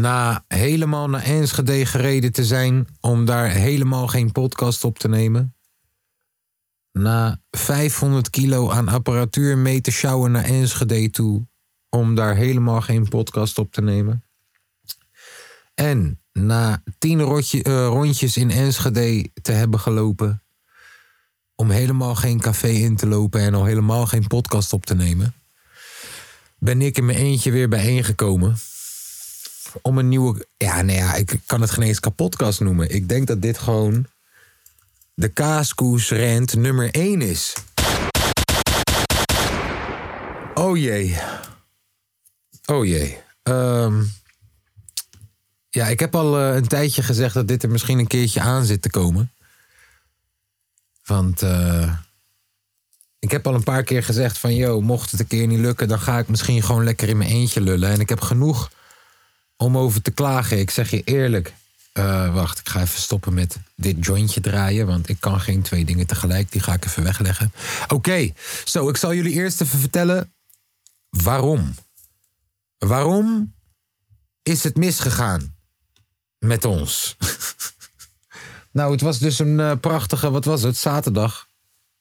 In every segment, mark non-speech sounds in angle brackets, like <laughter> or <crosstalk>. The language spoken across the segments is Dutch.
Na helemaal naar Enschede gereden te zijn om daar helemaal geen podcast op te nemen. Na 500 kilo aan apparatuur mee te sjouwen naar Enschede toe om daar helemaal geen podcast op te nemen. En na tien rotje- eh, rondjes in Enschede te hebben gelopen om helemaal geen café in te lopen en al helemaal geen podcast op te nemen ben ik in mijn eentje weer bijeengekomen. Om een nieuwe. Ja, nee, ja, ik kan het geen eens kapotkast noemen. Ik denk dat dit gewoon. de kaaskoes-rent nummer 1 is. Oh jee. Oh jee. Ehm, ja, ik heb al eh, een tijdje gezegd dat dit er misschien een keertje aan zit te komen. Want. eh ik heb al een paar keer gezegd van, yo, mocht het een keer niet lukken, dan ga ik misschien gewoon lekker in mijn eentje lullen. En ik heb genoeg om over te klagen. Ik zeg je eerlijk. Eh, wacht, ik ga even stoppen met dit jointje draaien, want ik kan geen twee dingen tegelijk. Die ga ik even wegleggen. Oké, zo, ik zal jullie eerst even vertellen waarom. Waarom is het misgegaan met ons? <laughs> nou, het was dus een eh, prachtige, wat was het, zaterdag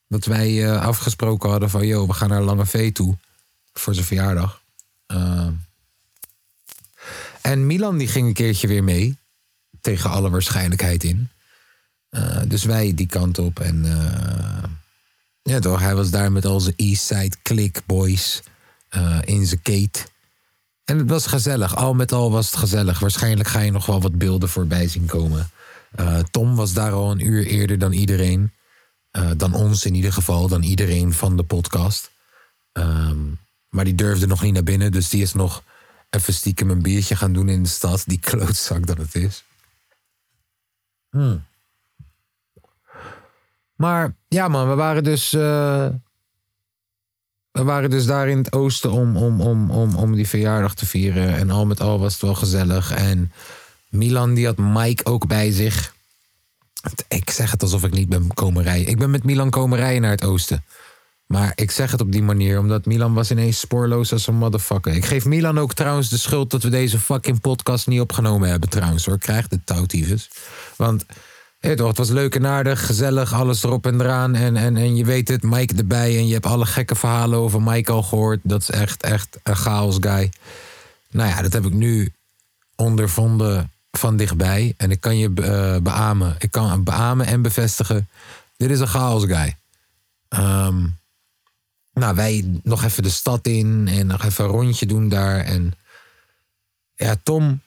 dat wij eh, afgesproken hadden van... joh, we gaan naar Lange V toe voor zijn verjaardag. En Milan die ging een keertje weer mee. Tegen alle waarschijnlijkheid in. Eh, dus wij die kant op. En eh, ja toch, hij was daar met al zijn Eastside Click Boys eh, in zijn kate. En het was gezellig. Al met al was het gezellig. Waarschijnlijk ga je nog wel wat beelden voorbij zien komen. Tom was daar al een uur eerder dan iedereen. Dan ons in ieder geval, dan iedereen van de podcast. Ehm, maar die durfde nog niet naar binnen, dus die is nog even stiekem een biertje gaan doen in de stad. Die klootzak dat het is. Hmm. Maar ja man, we waren dus... eh, we waren dus daar in het oosten om, om, om, om, om die verjaardag te vieren. En al met al was het wel gezellig. En Milan die had Mike ook bij zich. Ik zeg het alsof ik niet ben komen rijden. Ik ben met Milan komen rijden naar het oosten. Maar ik zeg het op die manier, omdat Milan was ineens spoorloos als een motherfucker. Ik geef Milan ook trouwens de schuld dat we deze fucking podcast niet opgenomen hebben trouwens hoor. Krijg de touwtyfus. Want toch, het was leuk en aardig, gezellig, alles erop en eraan. En, en, en je weet het, Mike erbij. En je hebt alle gekke verhalen over Mike al gehoord. Dat is echt, echt een chaos guy. Nou ja, dat heb ik nu ondervonden van dichtbij. En ik kan je eh, beamen. Ik kan beamen en bevestigen. Dit is een chaos guy. Ehm, nou, wij nog even de stad in en nog even een rondje doen daar. En ja, Tom,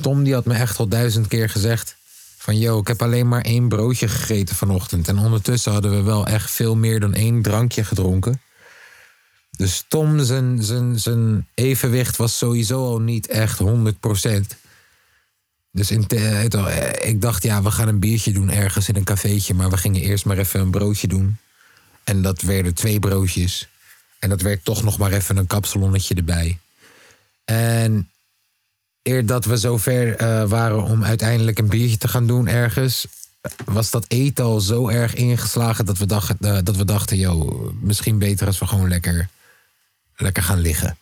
Tom die had me echt al duizend keer gezegd van... yo, ik heb alleen maar één broodje gegeten vanochtend. En ondertussen hadden we wel echt veel meer dan één drankje gedronken. Dus Tom, zijn, zijn, zijn evenwicht was sowieso al niet echt 100%. Dus in eh, ik dacht, ja, we gaan een biertje doen ergens in een cafeetje. Maar we gingen eerst maar even een broodje doen. En dat werden twee broodjes. En dat werd toch nog maar even een kapsalonnetje erbij. En eer dat we zover eh waren om uiteindelijk een biertje te gaan doen ergens... was dat eten al zo erg ingeslagen dat we dachten, eh, dat we dachten yo, misschien beter als we gewoon lekker, lekker gaan liggen.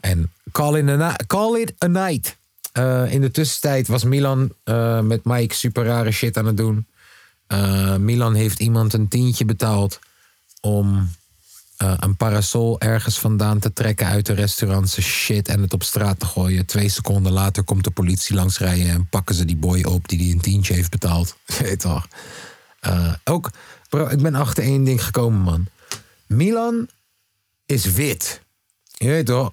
En call, in a call it a night. Eh, in de tussentijd was Milan met Mike super rare shit aan het doen. Milan heeft iemand een tientje betaald om eh, een parasol ergens vandaan te trekken uit de restaurantse shit en het op straat te gooien. Twee seconden later komt de politie langsrijden en pakken ze die boy op die die een tientje heeft betaald. <laughs> Weet toch? Eh, ook, bro, ik ben achter één ding gekomen, man. Milan is wit. Je weet toch?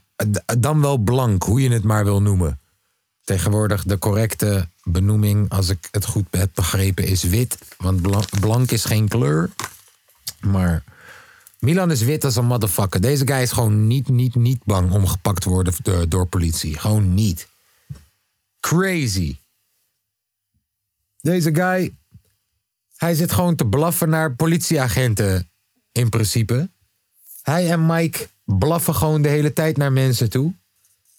Dan wel blank, hoe je het maar wil noemen. Tegenwoordig de correcte benoeming, als ik het goed heb begrepen, is wit. Want bla- blank is geen kleur. Maar Milan is wit als een motherfucker. Deze guy is gewoon niet, niet, niet bang om gepakt te worden door, door politie. Gewoon niet. crazy. Deze guy, hij zit gewoon te blaffen naar politieagenten in principe. Hij en Mike blaffen gewoon de hele tijd naar mensen toe.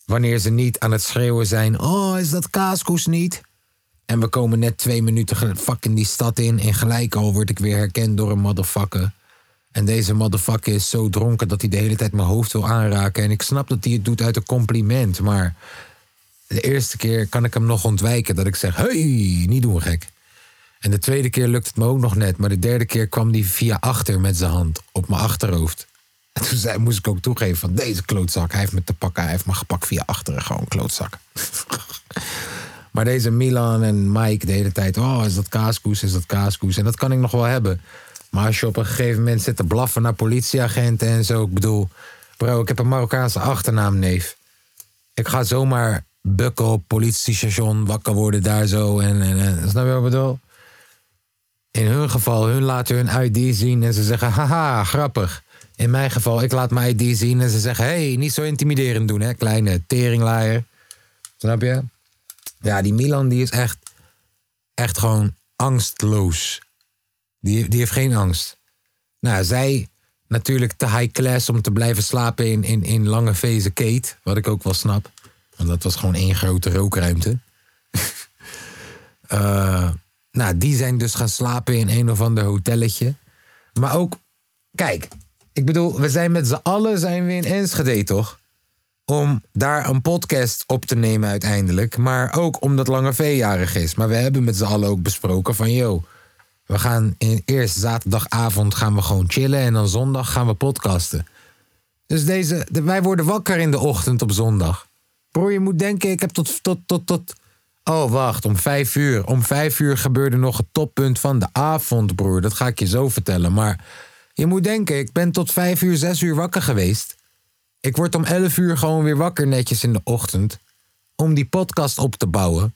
Wanneer ze niet aan het schreeuwen zijn: Oh, is dat kaaskoes niet? En we komen net twee minuten fucking die stad in. En gelijk al word ik weer herkend door een motherfucker. En deze motherfucker is zo dronken dat hij de hele tijd mijn hoofd wil aanraken. En ik snap dat hij het doet uit een compliment. Maar de eerste keer kan ik hem nog ontwijken. Dat ik zeg: Hey, niet doen gek. En de tweede keer lukt het me ook nog net. Maar de derde keer kwam hij via achter met zijn hand op mijn achterhoofd. En toen zei, moest ik ook toegeven van deze klootzak. Hij heeft me te pakken. Hij heeft me gepakt via achteren. Gewoon klootzak. <laughs> maar deze Milan en Mike de hele tijd. Oh, is dat kaaskoes? Is dat kaaskoes? En dat kan ik nog wel hebben. Maar als je op een gegeven moment zit te blaffen naar politieagenten en zo. Ik bedoel, bro, ik heb een Marokkaanse achternaam, neef. Ik ga zomaar bukken op politiestation. Wakker worden daar zo. En, en, snap je wat ik bedoel? In hun geval, hun laten hun ID zien en ze zeggen, haha, grappig. In mijn geval, ik laat mijn ID zien en ze zeggen, hey, niet zo intimiderend doen, hè, kleine teringlaaier. Snap je? Ja, die Milan, die is echt, echt gewoon angstloos. Die, die heeft geen angst. Nou, zij natuurlijk te high class om te blijven slapen in, in, in lange vezen Kate, wat ik ook wel snap. Want dat was gewoon één grote rookruimte. <laughs> Eh, nou, die zijn dus gaan slapen in een of ander hotelletje. Maar ook, kijk, ik bedoel, we zijn met z'n allen zijn we in Enschede, toch? Om daar een podcast op te nemen uiteindelijk. Maar ook omdat Lange V jarig is. Maar we hebben met z'n allen ook besproken van, yo, we gaan in, eerst zaterdagavond gaan we gewoon chillen en dan zondag gaan we podcasten. Dus deze, de- wij worden wakker in de ochtend op zondag. Bro, je moet denken, ik heb tot, tot, tot, tot. Oh, wacht, om vijf uur. Om vijf uur gebeurde nog het toppunt van de avond, broer. Dat ga ik je zo vertellen. Maar je moet denken, ik ben tot vijf uur, zes uur wakker geweest. Ik word om elf uur gewoon weer wakker netjes in de ochtend. Om die podcast op te bouwen.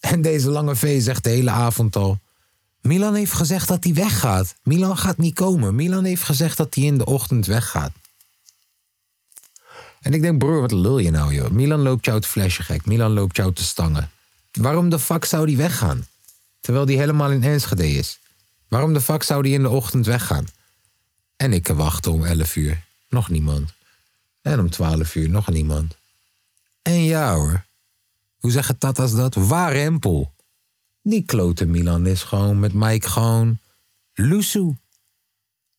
En deze lange V zegt de hele avond al. Milan heeft gezegd dat hij weggaat. Milan gaat niet komen. Milan heeft gezegd dat hij in de ochtend weggaat. En ik denk, broer, wat lul je nou, joh? Milan loopt jou te flesje gek. Milan loopt jou te stangen. Waarom de fuck zou die weggaan? Terwijl die helemaal in Enschede is. Waarom de fuck zou die in de ochtend weggaan? En ik wachten om 11 uur. Nog niemand. En om 12 uur nog niemand. En ja hoor. Hoe zeggen Tata's dat? Waar rempel? Die klote Milan is gewoon met Mike gewoon loesoe.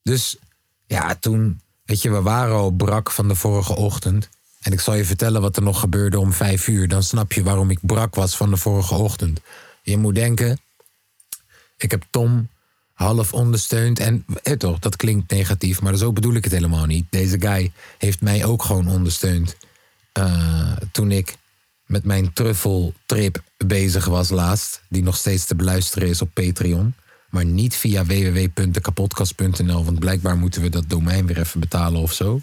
Dus ja, toen, weet je, we waren al brak van de vorige ochtend. En ik zal je vertellen wat er nog gebeurde om vijf uur. Dan snap je waarom ik brak was van de vorige ochtend. Je moet denken, ik heb Tom half ondersteund. En eh, toch, dat klinkt negatief, maar zo bedoel ik het helemaal niet. Deze guy heeft mij ook gewoon ondersteund. eh, toen ik met mijn truffeltrip bezig was laatst. Die nog steeds te beluisteren is op Patreon. Maar niet via www.dekapotkast.nl. Want blijkbaar moeten we dat domein weer even betalen of zo.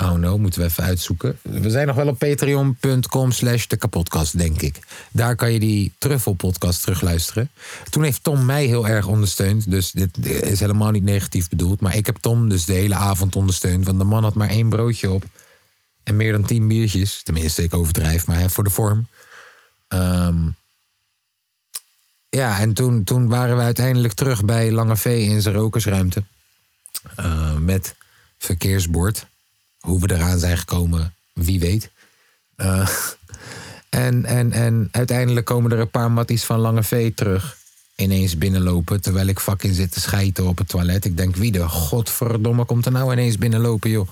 Oh no, moeten we even uitzoeken. We zijn nog wel op patreon.com slash de kapotkast, denk ik. Daar kan je die truffelpodcast terugluisteren. Toen heeft Tom mij heel erg ondersteund. Dus dit is helemaal niet negatief bedoeld. Maar ik heb Tom dus de hele avond ondersteund. Want de man had maar één broodje op. En meer dan tien biertjes. Tenminste, ik overdrijf, maar hè, voor de vorm. Ehm, ja, en toen, toen waren we uiteindelijk terug bij Lange V in zijn rokersruimte. Eh, met verkeersbord. Hoe we eraan zijn gekomen, wie weet. Eh, <laughs> en, en, en uiteindelijk komen er een paar matties van Lange V terug. Ineens binnenlopen, terwijl ik fucking zit te schijten op het toilet. Ik denk, wie de godverdomme komt er nou ineens binnenlopen, joh?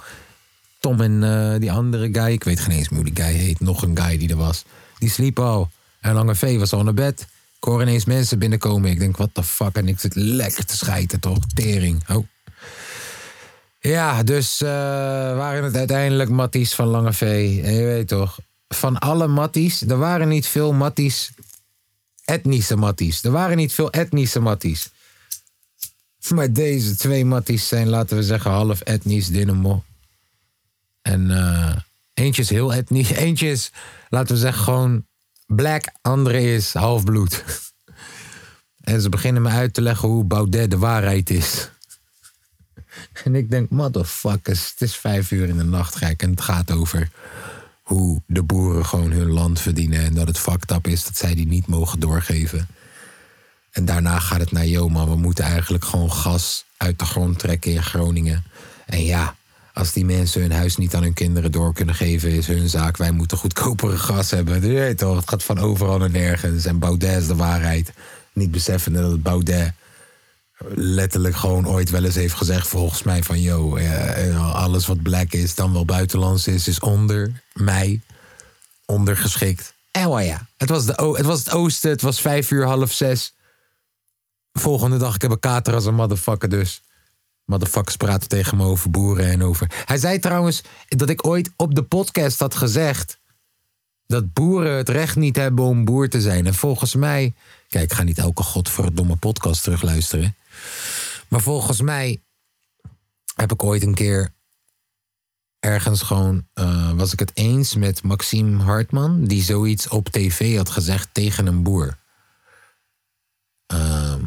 Tom en eh, die andere guy, ik weet geen eens hoe die guy heet. Nog een guy die er was. Die sliep al. En Lange V was al naar bed. Ik hoor ineens mensen binnenkomen. Ik denk, what the fuck? En ik zit lekker te schijten, toch? Tering. Oh. Ja, dus eh, waren het uiteindelijk matties van Lange V. En je weet toch, van alle matties, er waren niet veel matties, etnische matties. Er waren niet veel etnische matties. Maar deze twee matties zijn, laten we zeggen, half etnisch Dynamo. En eh, eentje is heel etnisch. <laughs> Eentje is, laten we zeggen, gewoon black. Andere is halfbloed. <laughs> en ze beginnen me uit te leggen hoe Baudet de waarheid is. <laughs> En ik denk, motherfuckers, het is vijf uur in de nacht, gek. En het gaat over hoe de boeren gewoon hun land verdienen en dat het fucked up is dat zij die niet mogen doorgeven. En daarna gaat het naar, yo man, we moeten eigenlijk gewoon gas uit de grond trekken in Groningen. En ja, als die mensen hun huis niet aan hun kinderen door kunnen geven, is hun zaak. Wij moeten goedkopere gas hebben. Je weet toch, het gaat van overal naar nergens. En Baudet is de waarheid. Niet beseffende dat Baudet letterlijk gewoon ooit wel eens heeft gezegd, volgens mij, van yo, eh, alles wat black is, dan wel buitenlands is, is onder mij, ondergeschikt. En ja, het was, de, het was het oosten, het was vijf uur, half zes. Volgende dag, ik heb een kater als een motherfucker dus. Motherfuckers praten tegen me over boeren en over... Hij zei trouwens dat ik ooit op de podcast had gezegd... dat boeren het recht niet hebben om boer te zijn. En volgens mij... Kijk, ik ga niet elke godverdomme podcast terugluisteren. Maar volgens mij heb ik ooit een keer ergens gewoon... eh, was ik het eens met Maxime Hartman... die zoiets op tv had gezegd tegen een boer. Ehm,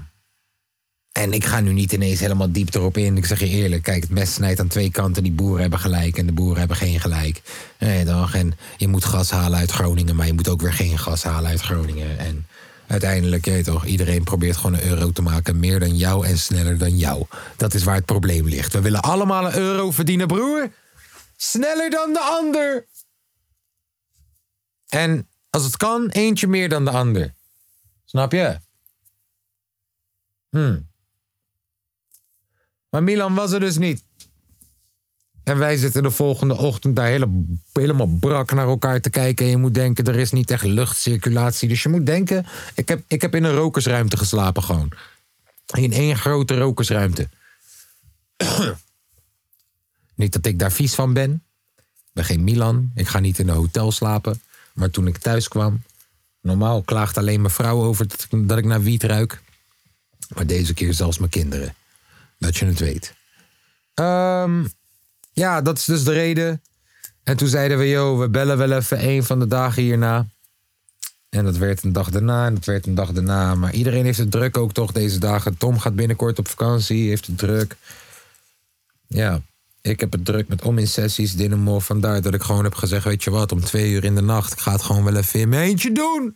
en ik ga nu niet ineens helemaal diep erop in. Ik zeg je eerlijk, kijk, het mes snijdt aan twee kanten. Die boeren hebben gelijk en de boeren hebben geen gelijk. Nee, toch? En je moet gas halen uit Groningen, maar je moet ook weer geen gas halen uit Groningen. En uiteindelijk, je toch, iedereen probeert gewoon een euro te maken. Meer dan jou en sneller dan jou. Dat is waar het probleem ligt. We willen allemaal een euro verdienen, broer. Sneller dan de ander. En als het kan, eentje meer dan de ander. Snap je? Hmm. Maar Milan was er dus niet. En wij zitten de volgende ochtend daar hele, helemaal brak naar elkaar te kijken. En je moet denken, er is niet echt luchtcirculatie. Dus je moet denken, ik heb, ik heb in een rokersruimte geslapen gewoon. In één grote rokersruimte. <clears throat> niet dat ik daar vies van ben. Ik ben geen Milan. Ik ga niet in een hotel slapen. Maar toen ik thuis kwam... Normaal klaagt alleen mijn vrouw over dat ik, naar wiet ruik. Maar deze keer zelfs mijn kinderen. Dat je het weet. Ehm, ja, dat is dus de reden. En toen zeiden we, joh, we bellen wel even een van de dagen hierna. En dat werd een dag daarna en dat werd een dag daarna. Maar iedereen heeft het druk ook toch deze dagen. Tom gaat binnenkort op vakantie, heeft het druk. Ja, ik heb het druk met om in sessies, Dynamo. Vandaar dat ik gewoon heb gezegd, weet je wat, om twee uur in de nacht. Ik ga het gewoon wel even in mijn eentje doen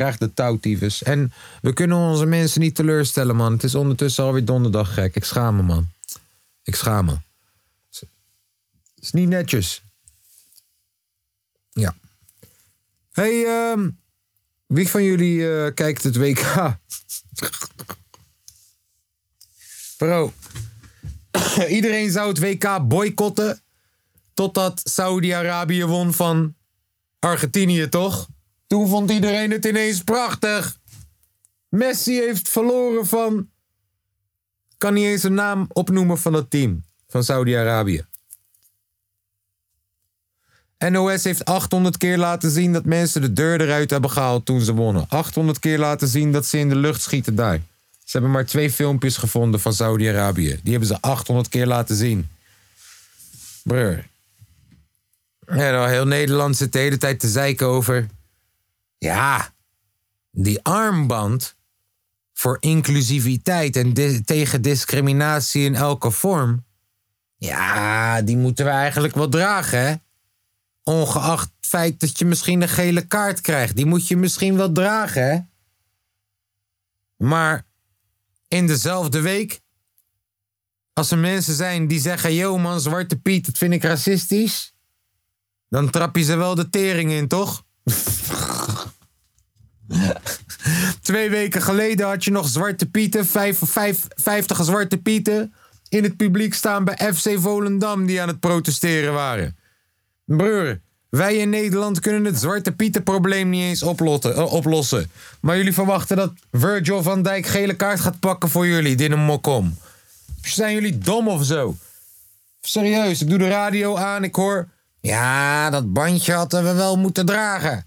krijg de touwtyfus. En we kunnen onze mensen niet teleurstellen, man. Het is ondertussen alweer donderdag gek. Ik schaam me, man. Ik schaam me. Het is niet netjes. Ja. hey, ehm, wie van jullie eh, kijkt het WK? <laughs> Bro, <coughs> iedereen zou het WK boycotten... totdat Saudi-Arabië won van Argentinië, toch? Toen vond iedereen het ineens prachtig. Messi heeft verloren van. Kan niet eens een naam opnoemen van het team van Saudi-Arabië. NOS heeft 800 keer laten zien dat mensen de deur eruit hebben gehaald toen ze wonnen. 800 keer laten zien dat ze in de lucht schieten daar. Ze hebben maar twee filmpjes gevonden van Saudi-Arabië. Die hebben ze 800 keer laten zien. Brr. Ja, nou, heel Nederland zit de hele tijd te zeiken over. Ja, die armband voor inclusiviteit en tegen discriminatie in elke vorm. Ja, die moeten we eigenlijk wel dragen, hè? Ongeacht het feit dat je misschien een gele kaart krijgt. Die moet je misschien wel dragen, hè? Maar in dezelfde week, als er mensen zijn die zeggen: Yo man, Zwarte Piet, dat vind ik racistisch. Dan trap je ze wel de tering in, toch? <laughs> <laughs> Twee weken geleden had je nog Zwarte Pieten, vijf, vijf, vijftig Zwarte Pieten in het publiek staan bij FC Volendam die aan het protesteren waren. Broer, wij in Nederland kunnen het Zwarte Pieten probleem niet eens eh, oplossen. Maar jullie verwachten dat Virgil van Dijk gele kaart gaat pakken voor jullie, dit een mokom. Zijn jullie dom of zo? Serieus, ik doe de radio aan, ik hoor... Ja, dat bandje hadden we wel moeten dragen.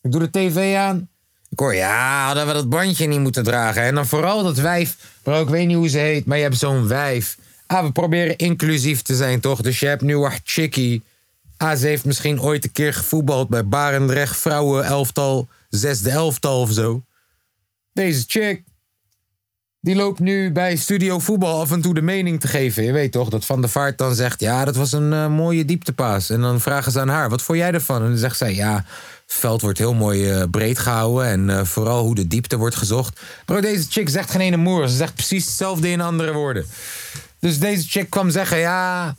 Ik doe de tv aan. Ik ja, hadden we dat bandje niet moeten dragen. En dan vooral dat wijf. Bro, ik weet niet hoe ze heet, maar je hebt zo'n wijf. Ah, we proberen inclusief te zijn, toch? Dus je hebt nu wat chickie. Ah, ze heeft misschien ooit een keer gevoetbald bij Barendrecht vrouwen elftal, zesde elftal of zo. Deze chick. Die loopt nu bij Studio Voetbal af en toe de mening te geven. Je weet toch, dat Van der Vaart dan zegt... ja, dat was een eh, mooie dieptepaas. En dan vragen ze aan haar, wat vond jij ervan? En dan zegt zij, ja, het veld wordt heel mooi eh, breed gehouden... en eh, vooral hoe de diepte wordt gezocht. Bro, deze chick zegt geen ene moer. Ze zegt precies hetzelfde in andere woorden. Dus deze chick kwam zeggen, ja...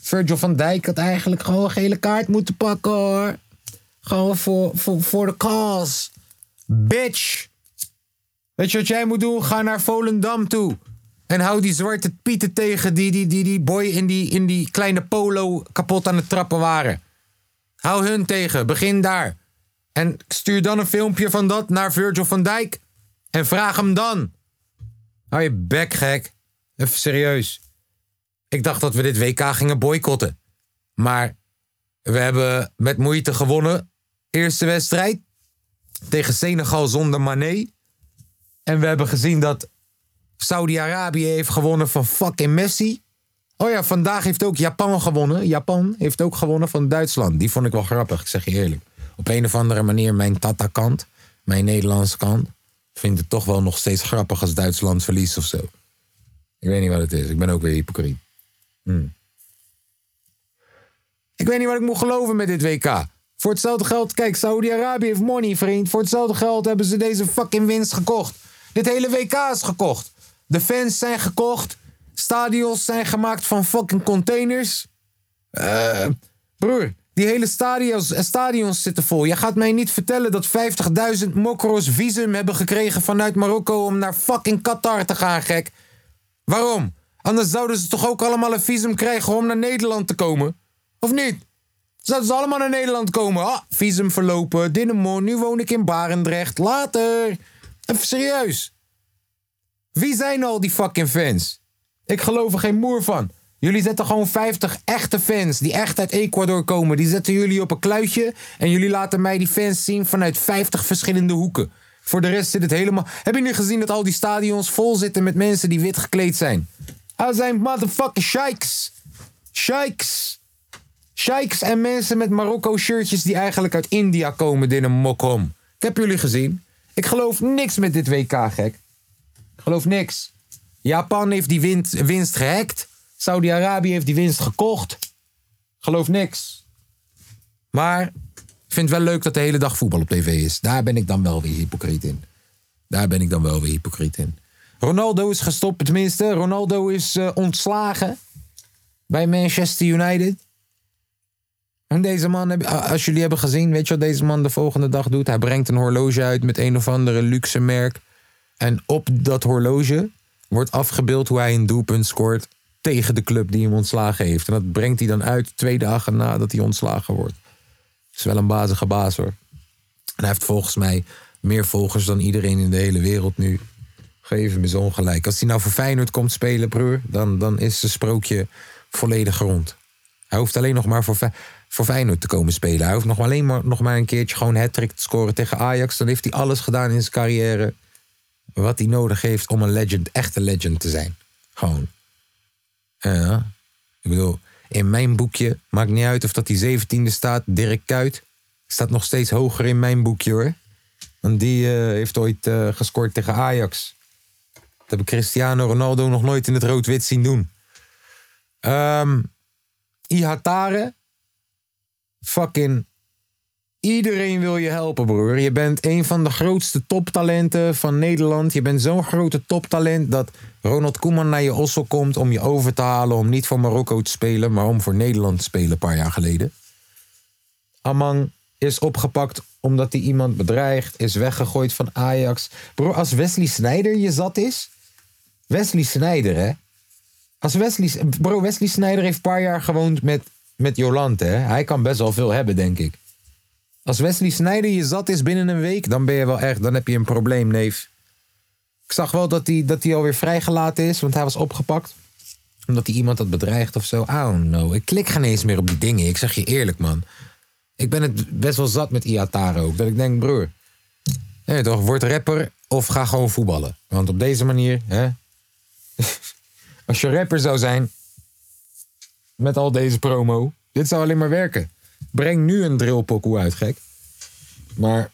Virgil van Dijk had eigenlijk gewoon een gele kaart moeten pakken, hoor. Gewoon voor, voor, voor de cause. Bitch! Weet je wat jij moet doen? Ga naar Volendam toe. En hou die zwarte pieten tegen die die, die, die boy in die, in die kleine polo kapot aan het trappen waren. Hou hun tegen. Begin daar. En stuur dan een filmpje van dat naar Virgil van Dijk. En vraag hem dan. Hou je bek, gek. Even serieus. Ik dacht dat we dit WK gingen boycotten. Maar we hebben met moeite gewonnen. Eerste wedstrijd. Tegen Senegal zonder Mané. En we hebben gezien dat Saudi-Arabië heeft gewonnen van fucking Messi. Oh ja, vandaag heeft ook Japan gewonnen. Japan heeft ook gewonnen van Duitsland. Die vond ik wel grappig, ik zeg je eerlijk. Op een of andere manier mijn Tata-kant, mijn Nederlandse kant, vindt het toch wel nog steeds grappig als Duitsland verliest of zo. Ik weet niet wat het is. Ik ben ook weer hypocriet. Hmm. Ik weet niet wat ik moet geloven met dit WK. Voor hetzelfde geld, kijk, Saudi-Arabië heeft money, vriend. Voor hetzelfde geld hebben ze deze fucking winst gekocht. Dit hele WK is gekocht. De fans zijn gekocht. Stadions zijn gemaakt van fucking containers. Eh, broer, die hele stadions, eh, stadions zitten vol. Je gaat mij niet vertellen dat 50.000 mokro's visum hebben gekregen vanuit Marokko om naar fucking Qatar te gaan, gek. Waarom? Anders zouden ze toch ook allemaal een visum krijgen om naar Nederland te komen? Of niet? Zouden ze allemaal naar Nederland komen? Ah, visum verlopen, Dinnemon, nu woon ik in Barendrecht. Later. Even serieus. Wie zijn al die fucking fans? Ik geloof er geen moer van. Jullie zetten gewoon 50 echte fans die echt uit Ecuador komen. Die zetten jullie op een kluitje en jullie laten mij die fans zien vanuit 50 verschillende hoeken. Voor de rest zit het helemaal. Heb je nu gezien dat al die stadions vol zitten met mensen die wit gekleed zijn? Dat zijn motherfucking sheiks. Sheiks. Sheiks en mensen met Marokko-shirtjes die eigenlijk uit India komen, in een mokom. Ik heb jullie gezien. Ik geloof niks met dit WK, gek. Ik geloof niks. Japan heeft die winst gehackt. Saudi-Arabië heeft die winst gekocht. Geloof niks. Maar ik vind het wel leuk dat de hele dag voetbal op tv is. Daar ben ik dan wel weer hypocriet in. Daar ben ik dan wel weer hypocriet in. Ronaldo is gestopt, tenminste. Ronaldo is eh, ontslagen bij Manchester United. En deze man, als jullie hebben gezien, weet je wat deze man de volgende dag doet? Hij brengt een horloge uit met een of andere luxe merk. En op dat horloge wordt afgebeeld hoe hij een doelpunt scoort tegen de club die hem ontslagen heeft. En dat brengt hij dan uit twee dagen nadat hij ontslagen wordt. Is wel een bazige baas hoor. En hij heeft volgens mij meer volgers dan iedereen in de hele wereld nu. Geef me zo ongelijk. Als hij nou voor Feyenoord komt spelen, broer, dan, dan is zijn sprookje volledig rond. Hij hoeft alleen nog maar voor, Fe- voor Feyenoord te komen spelen. Hij hoeft nog alleen maar, nog maar een keertje gewoon een hat-trick te scoren tegen Ajax. Dan heeft hij alles gedaan in zijn carrière wat hij nodig heeft om een legend, echte legend te zijn. Gewoon. Ja. Ik bedoel, in mijn boekje, maakt niet uit of dat die 17e staat, Dirk Kuyt. Staat nog steeds hoger in mijn boekje hoor. Want die eh, heeft ooit eh, gescoord tegen Ajax. Dat heb Cristiano Ronaldo nog nooit in het rood-wit zien doen. Ehm Ihatare. Fucking Iedereen wil je helpen, broer. Je bent een van de grootste toptalenten van Nederland. Je bent zo'n grote toptalent dat Ronald Koeman naar je ossel komt om je over te halen om niet voor Marokko te spelen, maar om voor Nederland te spelen een paar jaar geleden. Amang is opgepakt omdat hij iemand bedreigt, is weggegooid van Ajax. Bro, als Wesley Sneijder je zat is. Wesley Sneijder, hè? Als Wesley, bro, Wesley Sneijder heeft een paar jaar gewoond met, met Jolante, hè? Hij kan best wel veel hebben, denk ik. Als Wesley Sneijder je zat is binnen een week, dan ben je wel echt, dan heb je een probleem, neef. Ik zag wel dat hij, dat alweer vrijgelaten is, want hij was opgepakt. Omdat hij iemand had bedreigd of zo. Don't know. Ik klik geen eens meer op die dingen. Ik zeg je eerlijk, man. Ik ben het best wel zat met Iataro. Dat ik denk, broer. Toch, word rapper of ga gewoon voetballen. Want op deze manier, hè. <laughs> Als je rapper zou zijn. Met al deze promo. Dit zou alleen maar werken. Breng nu een drillpokoe uit, gek. Maar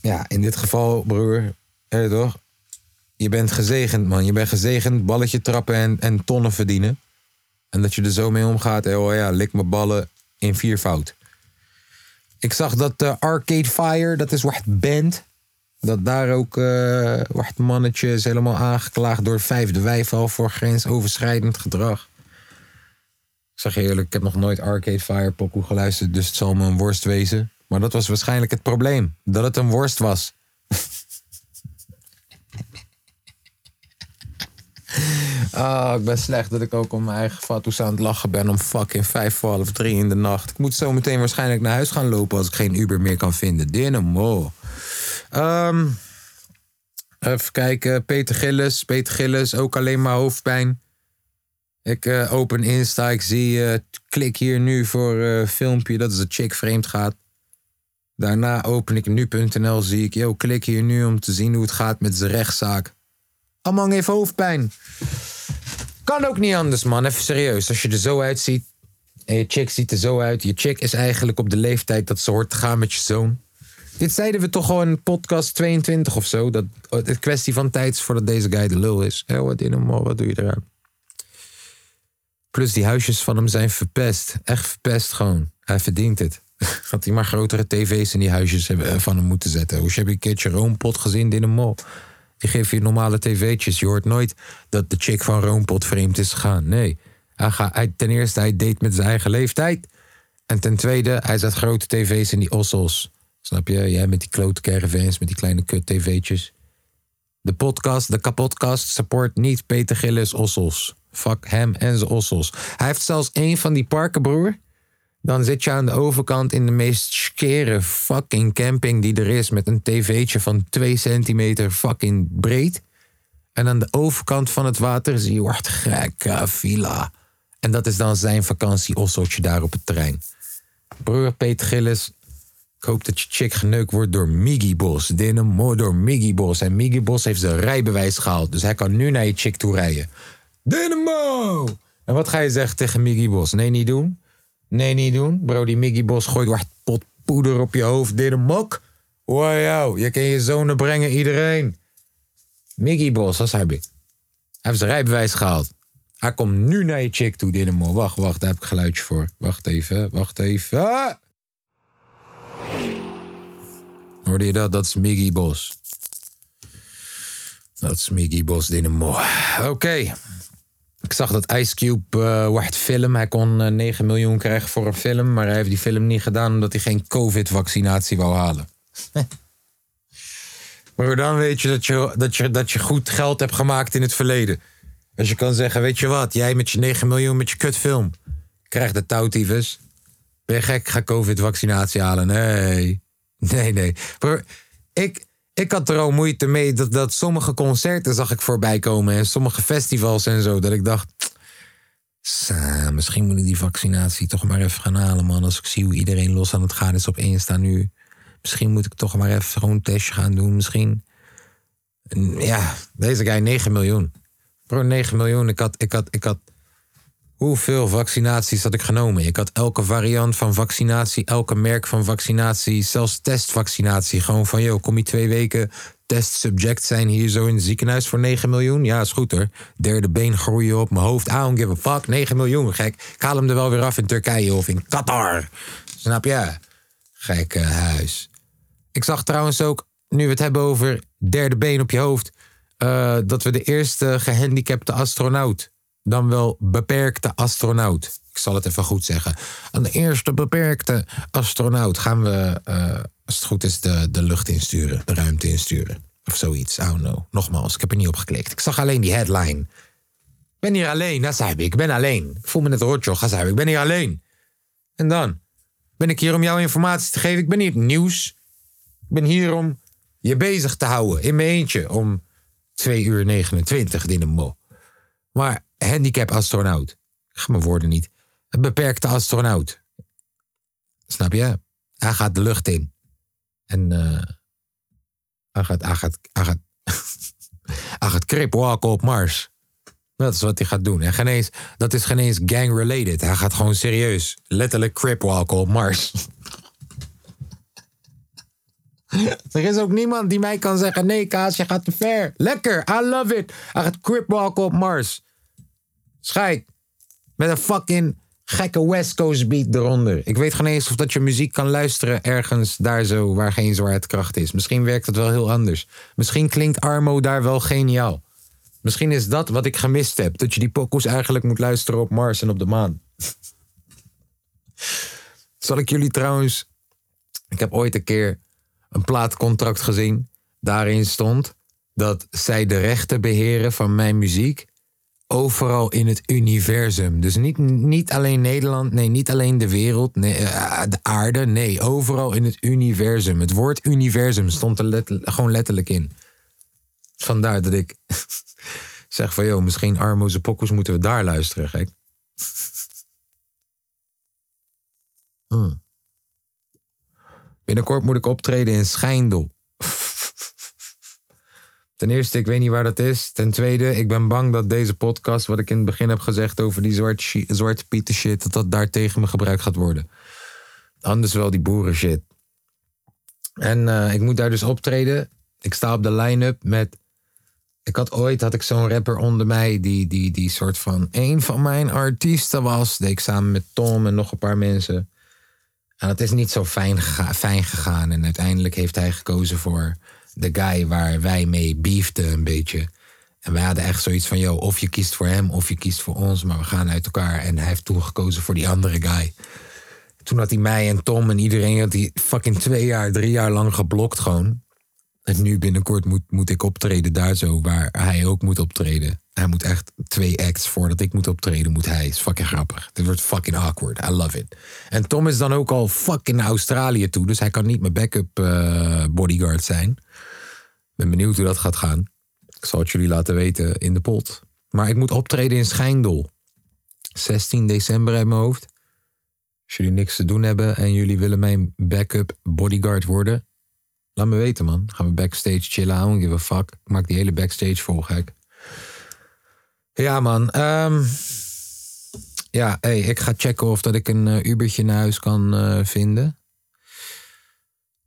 ja, in dit geval, broer, hè, toch? je bent gezegend, man. Je bent gezegend, balletje trappen en, en tonnen verdienen. En dat je er zo mee omgaat. eh, Oh ja, lik mijn ballen in viervoud. Ik zag dat eh, Arcade Fire, dat is wat band. Dat daar ook wat mannetje is helemaal aangeklaagd door vijfde wijf al voor grensoverschrijdend gedrag. Zeg je eerlijk, ik heb nog nooit Arcade Fire pokoe geluisterd, dus het zal me een worst wezen. Maar dat was waarschijnlijk het probleem, dat het een worst was. <laughs> Ah, ik ben slecht dat ik ook om mijn eigen fatsoes aan het lachen ben om fucking vijf voor half drie in de nacht. Ik moet zo meteen waarschijnlijk naar huis gaan lopen als ik geen Uber meer kan vinden. Dynamo. Ehm even kijken. Peter Gillis. Peter Gillis, ook alleen maar hoofdpijn. Ik eh, open Insta, ik zie, eh, klik hier nu voor eh, filmpje dat is een chick vreemd gaat. Daarna open ik nu.nl, zie ik, yo, klik hier nu om te zien hoe het gaat met zijn rechtszaak. Amang heeft hoofdpijn. Kan ook niet anders, man. Even serieus. Als je er zo uitziet en je chick ziet er zo uit. Je chick is eigenlijk op de leeftijd dat ze hoort te gaan met je zoon. Dit zeiden we toch gewoon podcast 22 of zo. Dat het kwestie van tijd is voordat deze guy de lul is. Hé, wat in hem, wat doe je eraan? Plus die huisjes van hem zijn verpest. Echt verpest gewoon. Hij verdient het. <laughs> Had hij maar grotere tv's in die huisjes eh, van hem moeten zetten. Hoe heb je een keertje Roompot gezien in een mall? Die geeft je normale tv'tjes. Je hoort nooit dat de chick van Roompot vreemd is gegaan. Nee. Hij gaat, hij, ten eerste, hij date met zijn eigen leeftijd. En ten tweede, hij zet grote tv's in die ossels. Snap je? Jij met die klote caravans, met die kleine kut tv'tjes. De podcast, de kapotkast, support niet Peter Gillis ossels. Fuck hem en zijn ossels. Hij heeft zelfs één van die parken, broer. Dan zit je aan de overkant in de meest skere fucking camping die er is. Met een tv'tje van 2 centimeter fucking breed. En aan de overkant van het water zie je wordt gekke villa. En dat is dan zijn vakantie-osseltje daar op het terrein. Broer Peter Gillis, ik hoop dat je chick geneukt wordt door Miggy Bos. Dynamo door Miggy Bos. En Miggy Bos heeft zijn rijbewijs gehaald. Dus hij kan nu naar je chick toe rijden. Dynamo! En wat ga je zeggen tegen Miggy Bos? Nee, niet doen. Nee, niet doen. Bro, die Miggy Bos gooit wat pot poeder op je hoofd. Dynamok. Wow, je kan je zonen brengen, iedereen. Miggy Bos, dat heb ik. Hij heeft zijn rijbewijs gehaald. Hij komt nu naar je chick toe, Dynamo. Wacht, wacht, daar heb ik geluidje voor. Wacht even, wacht even. Hoorde je dat? Dat is Miggy Bos. Dat is Miggy Bos Dynamo. Oké. Ik zag dat Ice Cube eh wacht film. Hij kon eh, 9 miljoen krijgen voor een film. Maar hij heeft die film niet gedaan omdat hij geen COVID-vaccinatie wou halen. <laughs> maar dan weet je dat, je, dat je dat je goed geld hebt gemaakt in het verleden. Als je kan zeggen, weet je wat, jij met je 9 miljoen met je kutfilm. Krijgt de touwtyfus. Ben je gek, ga COVID-vaccinatie halen. Nee. Nee, nee. Bro, ik, ik had er al moeite mee dat, dat sommige concerten zag ik voorbij komen. En sommige festivals en zo. Dat ik dacht, "Sa, misschien moet ik die vaccinatie toch maar even gaan halen, man. Als ik zie hoe iedereen los aan het gaan is op Insta nu. Misschien moet ik toch maar even gewoon een testje gaan doen. Misschien. En Ja, deze guy 9 miljoen. Bro, 9 miljoen. Ik had, ik had, ik had Hoeveel vaccinaties had ik genomen? Ik had elke variant van vaccinatie, elke merk van vaccinatie, zelfs testvaccinatie. Gewoon van, joh, kom je twee weken testsubject zijn hier zo in het ziekenhuis voor 9 miljoen? Ja, is goed hoor. Derde been groeien op mijn hoofd. I don't give a fuck. 9 miljoen, gek. Ik haal hem er wel weer af in Turkije of in Qatar. Snap je? Gekke huis. Ik zag trouwens ook, nu we het hebben over derde been op je hoofd, eh, dat we de eerste gehandicapte astronaut, dan wel beperkte astronaut. Ik zal het even goed zeggen. De eerste beperkte astronaut gaan we, eh, als het goed is, de, de lucht insturen, de ruimte insturen. Of zoiets, don't know. Nogmaals, ik heb er niet op geklikt. Ik zag alleen die headline. Ik ben hier alleen, dat zei ik. Ik ben alleen. Ik voel me net rotjoch, dat zei ik. Ik ben hier alleen. En dan? Ben ik hier om jou informatie te geven? Ik ben het nieuws. Ik ben hier om je bezig te houden in mijn eentje om 2 uur 29 in de mo. Maar handicap astronaut. Ik ga mijn woorden niet. Een beperkte astronaut. Snap je? Hij gaat de lucht in. En eh hij gaat, hij gaat, hij gaat, <laughs> hij gaat cripwalken op Mars. Dat is wat hij gaat doen. En geen eens, dat is geen eens gang-related. Hij gaat gewoon serieus, letterlijk cripwalken op Mars. <laughs> Er is ook niemand die mij kan zeggen: nee, Kaas, je gaat te ver. Lekker, I love it. Hij gaat cripwalken op Mars. Scheid. Met een fucking gekke West Coast beat eronder. Ik weet geen eens of dat je muziek kan luisteren ergens daar zo waar geen zwaartekracht is. Misschien werkt het wel heel anders. Misschien klinkt Armo daar wel geniaal. Misschien is dat wat ik gemist heb. Dat je die pokoes eigenlijk moet luisteren op Mars en op de maan. <laughs> Zal ik jullie trouwens... Ik heb ooit een keer een plaatcontract gezien. Daarin stond dat zij de rechten beheren van mijn muziek overal in het universum. Dus niet, niet alleen Nederland, nee, niet alleen de wereld, nee, eh, de aarde, nee, overal in het universum. Het woord universum stond er gewoon letterlijk in. Vandaar dat ik <laughs> zeg van, joh, misschien Armo's Pokkels moeten we daar luisteren, gek. Hmm. Binnenkort moet ik optreden in Schijndel. Ten eerste, ik weet niet waar dat is. Ten tweede, ik ben bang dat deze podcast, wat ik in het begin heb gezegd over die zwarte, zwarte pieten shit, dat dat daar tegen me gebruikt gaat worden. Anders wel die boeren shit. En eh, ik moet daar dus optreden. Ik sta op de line-up met. Ik had ooit had ik zo'n rapper onder mij die, die, die soort van een van mijn artiesten was. Deed ik samen met Tom en nog een paar mensen. En het is niet zo fijn, fijn gegaan. En uiteindelijk heeft hij gekozen voor de guy waar wij mee beefden een beetje. En wij hadden echt zoiets van, yo, of je kiest voor hem of je kiest voor ons. Maar we gaan uit elkaar. En hij heeft toen gekozen voor die andere guy. Toen had hij mij en Tom en iedereen had hij fucking twee jaar, drie jaar lang geblokt gewoon. Nu binnenkort moet, moet ik optreden daar zo, waar hij ook moet optreden. Hij moet echt twee acts voordat ik moet optreden, moet hij. is fucking grappig. Dit wordt fucking awkward. I love it. En Tom is dan ook al fucking naar Australië toe, dus hij kan niet mijn backup eh, bodyguard zijn. Ben benieuwd hoe dat gaat gaan. Ik zal het jullie laten weten in de pot. Maar ik moet optreden in Schijndel. 16 december uit mijn hoofd. Als jullie niks te doen hebben en jullie willen mijn backup bodyguard worden, laat me weten, man. Gaan we backstage chillen. I give a fuck. Ik maak die hele backstage vol, gek. Ja, man. ehm, ja, ik ga checken of dat ik een eh, Ubertje naar huis kan eh, vinden.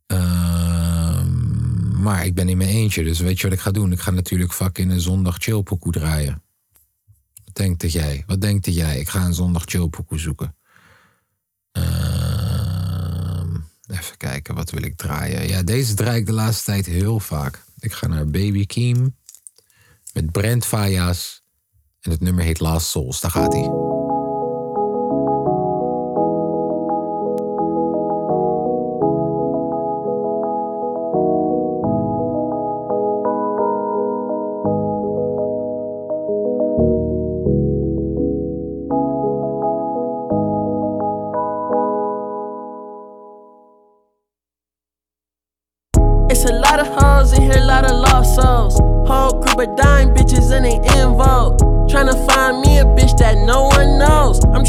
Ehm, maar ik ben in mijn eentje, dus weet je wat ik ga doen? Ik ga natuurlijk fucking een zondag chillpokoe draaien. Wat denkt dat jij? Wat denkt dat jij? Ik ga een zondag chillpokoe zoeken. Ehm, even kijken, wat wil ik draaien? Ja, deze draai ik de laatste tijd heel vaak. Ik ga naar Baby Keem met Brent Fajas. En het nummer heet Last Souls. Daar gaat hij.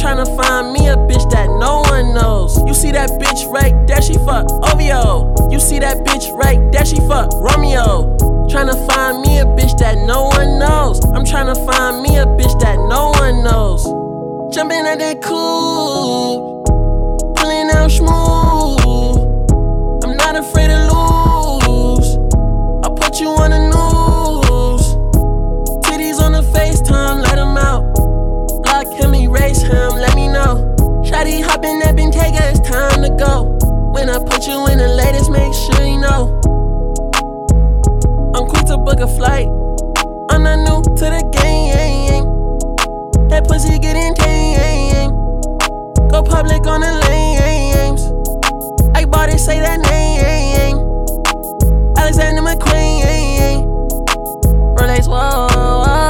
Tryna find me a bitch that no one knows. You see that bitch right there, she fuck OVO. You see that bitch right there, she fuck Romeo. Tryna find me a bitch that no one knows. I'm tryna find me a bitch that no one knows. Jumping at that cool, pulling out smooth. I'm not afraid to lose. I'll put you on the news. Erase him, let me know. Shotty hopping that Bentayga, it's time to go. When I put you in the latest, make sure you know. I'm quick to book a flight. I'm not new to the game. That pussy getting tame. Go public on the lanes. I bought it, say that name. Alexander McQueen. Relax, whoa, whoa.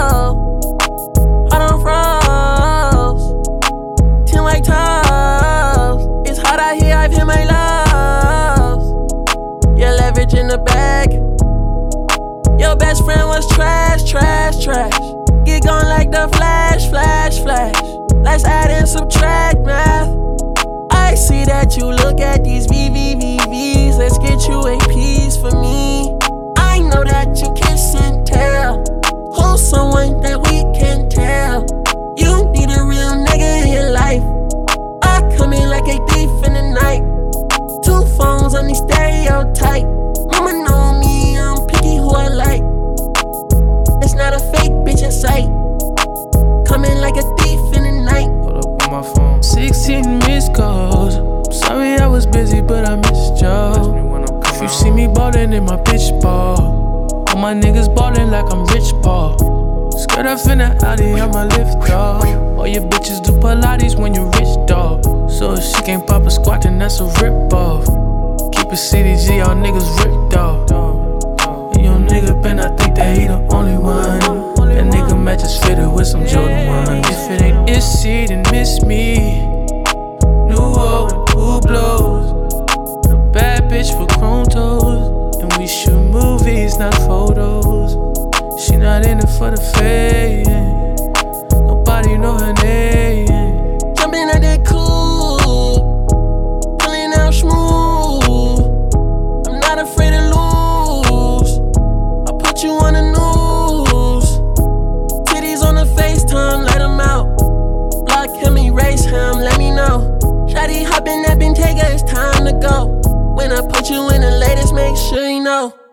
flash, flash, flash. Let's add and subtract math. I see that you look at these VVVVs. Let's get you a piece for me. I know that you kiss and tell. Hold someone that we can tell. You need a real nigga in your life. I come in like a thief in the night. Two phones on the stereotype. Mama know me, I'm picky who I like. It's not a fake bitch in sight. Coming like a thief in the night. Hold up on my phone. 16 missed calls. Sorry I was busy, but I missed y'all. If you see me ballin' in my bitch ball, all my niggas ballin' like I'm rich Paul. Skirt up in the Audi, I'ma lift off. All your bitches do Pilates when you're rich dog. So if she can't pop a squat, then that's a rip off. Keep it CDG, all niggas ripped off. And your nigga been, I think that he the only one. Matches fitted with some Jordan ones. If it ain't Issy, then miss me. New old, who blows? A bad bitch for chrome toes. And we shoot movies, not photos. She not in it for the fame. Nobody know her name. When I put you in the latest, make sure you know.